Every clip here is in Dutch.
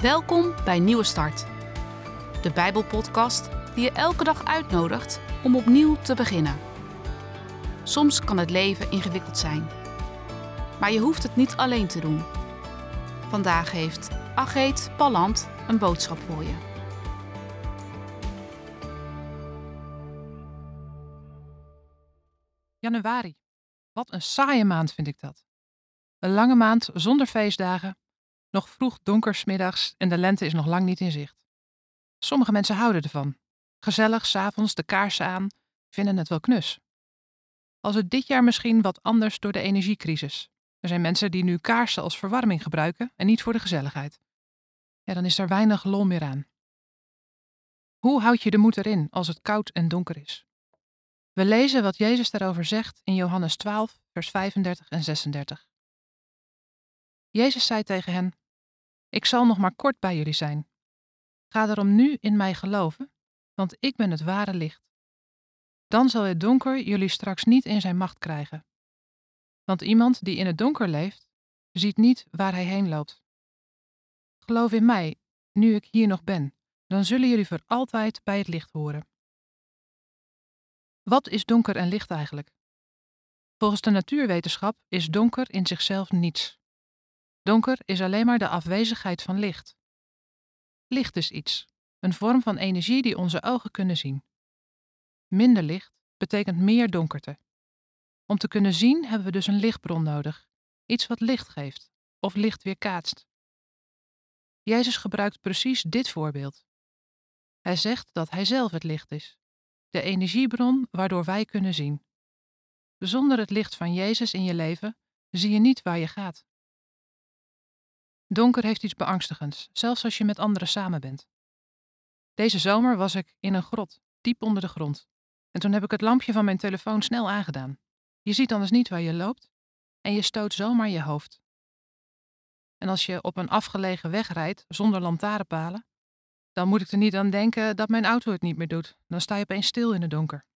Welkom bij Nieuwe Start, de Bijbelpodcast die je elke dag uitnodigt om opnieuw te beginnen. Soms kan het leven ingewikkeld zijn, maar je hoeft het niet alleen te doen. Vandaag heeft Ageet Palland een boodschap voor je. Januari. Wat een saaie maand vind ik dat. Een lange maand zonder feestdagen, nog vroeg donker 's middags en de lente is nog lang niet in zicht. Sommige mensen houden ervan. Gezellig, s'avonds de kaarsen aan, vinden het wel knus. Als het dit jaar misschien wat anders door de energiecrisis. Er zijn mensen die nu kaarsen als verwarming gebruiken en niet voor de gezelligheid. Ja, dan is er weinig lol meer aan. Hoe houd je de moed erin als het koud en donker is? We lezen wat Jezus daarover zegt in Johannes 12, vers 35 en 36. Jezus zei tegen hen: Ik zal nog maar kort bij jullie zijn. Ga daarom nu in mij geloven, want ik ben het ware licht. Dan zal het donker jullie straks niet in zijn macht krijgen. Want iemand die in het donker leeft, ziet niet waar hij heen loopt. Geloof in mij, nu ik hier nog ben, dan zullen jullie voor altijd bij het licht horen. Wat is donker en licht eigenlijk? Volgens de natuurwetenschap is donker in zichzelf niets. Donker is alleen maar de afwezigheid van licht. Licht is iets, een vorm van energie die onze ogen kunnen zien. Minder licht betekent meer donkerte. Om te kunnen zien hebben we dus een lichtbron nodig, iets wat licht geeft of licht weerkaatst. Jezus gebruikt precies dit voorbeeld. Hij zegt dat Hij zelf het licht is, de energiebron waardoor wij kunnen zien. Zonder het licht van Jezus in je leven zie je niet waar je gaat. Donker heeft iets beangstigends, zelfs als je met anderen samen bent. Deze zomer was ik in een grot, diep onder de grond. En toen heb ik het lampje van mijn telefoon snel aangedaan. Je ziet anders niet waar je loopt en je stoot zomaar je hoofd. En als je op een afgelegen weg rijdt zonder lantaarnpalen, dan moet ik er niet aan denken dat mijn auto het niet meer doet. Dan sta je opeens stil in het donker.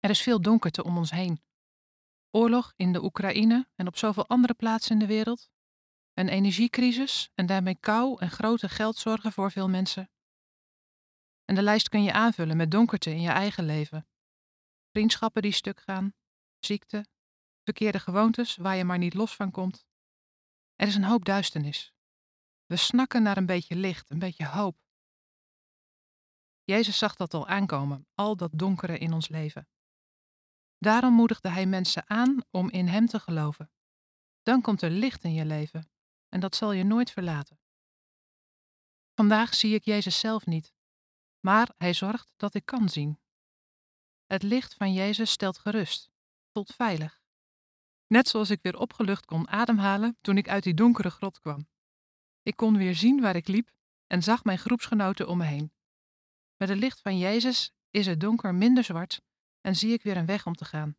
Er is veel donkerte om ons heen. Oorlog in de Oekraïne en op zoveel andere plaatsen in de wereld. Een energiecrisis en daarmee kou en grote geldzorgen voor veel mensen. En de lijst kun je aanvullen met donkerte in je eigen leven. Vriendschappen die stuk gaan, ziekte, verkeerde gewoontes waar je maar niet los van komt. Er is een hoop duisternis. We snakken naar een beetje licht, een beetje hoop. Jezus zag dat al aankomen, al dat donkere in ons leven. Daarom moedigde hij mensen aan om in Hem te geloven. Dan komt er licht in je leven en dat zal je nooit verlaten. Vandaag zie ik Jezus zelf niet, maar Hij zorgt dat ik kan zien. Het licht van Jezus stelt gerust, tot veilig. Net zoals ik weer opgelucht kon ademhalen toen ik uit die donkere grot kwam. Ik kon weer zien waar ik liep en zag mijn groepsgenoten om me heen. Met het licht van Jezus is het donker minder zwart en zie ik weer een weg om te gaan.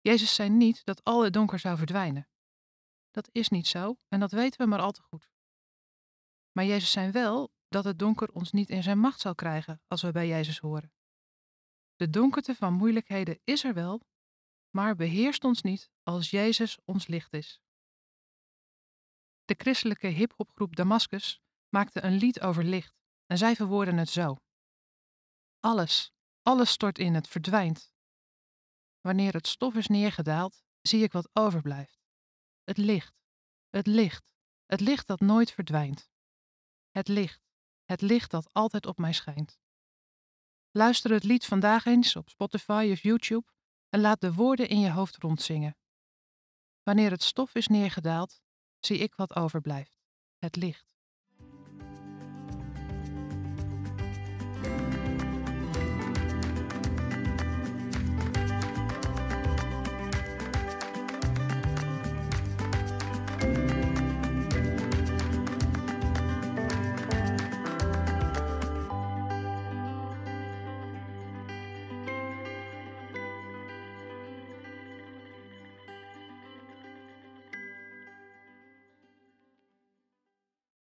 Jezus zei niet dat al het donker zou verdwijnen. Dat is niet zo en dat weten we maar al te goed. Maar Jezus zei wel dat het donker ons niet in zijn macht zal krijgen als we bij Jezus horen. De donkerte van moeilijkheden is er wel, maar beheerst ons niet als Jezus ons licht is. De christelijke hip-hopgroep Damascus maakte een lied over licht en zij verwoorden het zo: Alles, alles stort in, het verdwijnt. Wanneer het stof is neergedaald, zie ik wat overblijft. Het licht, het licht, het licht dat nooit verdwijnt. Het licht, het licht dat altijd op mij schijnt. Luister het lied vandaag eens op Spotify of YouTube en laat de woorden in je hoofd rondzingen. Wanneer het stof is neergedaald, zie ik wat overblijft: het licht.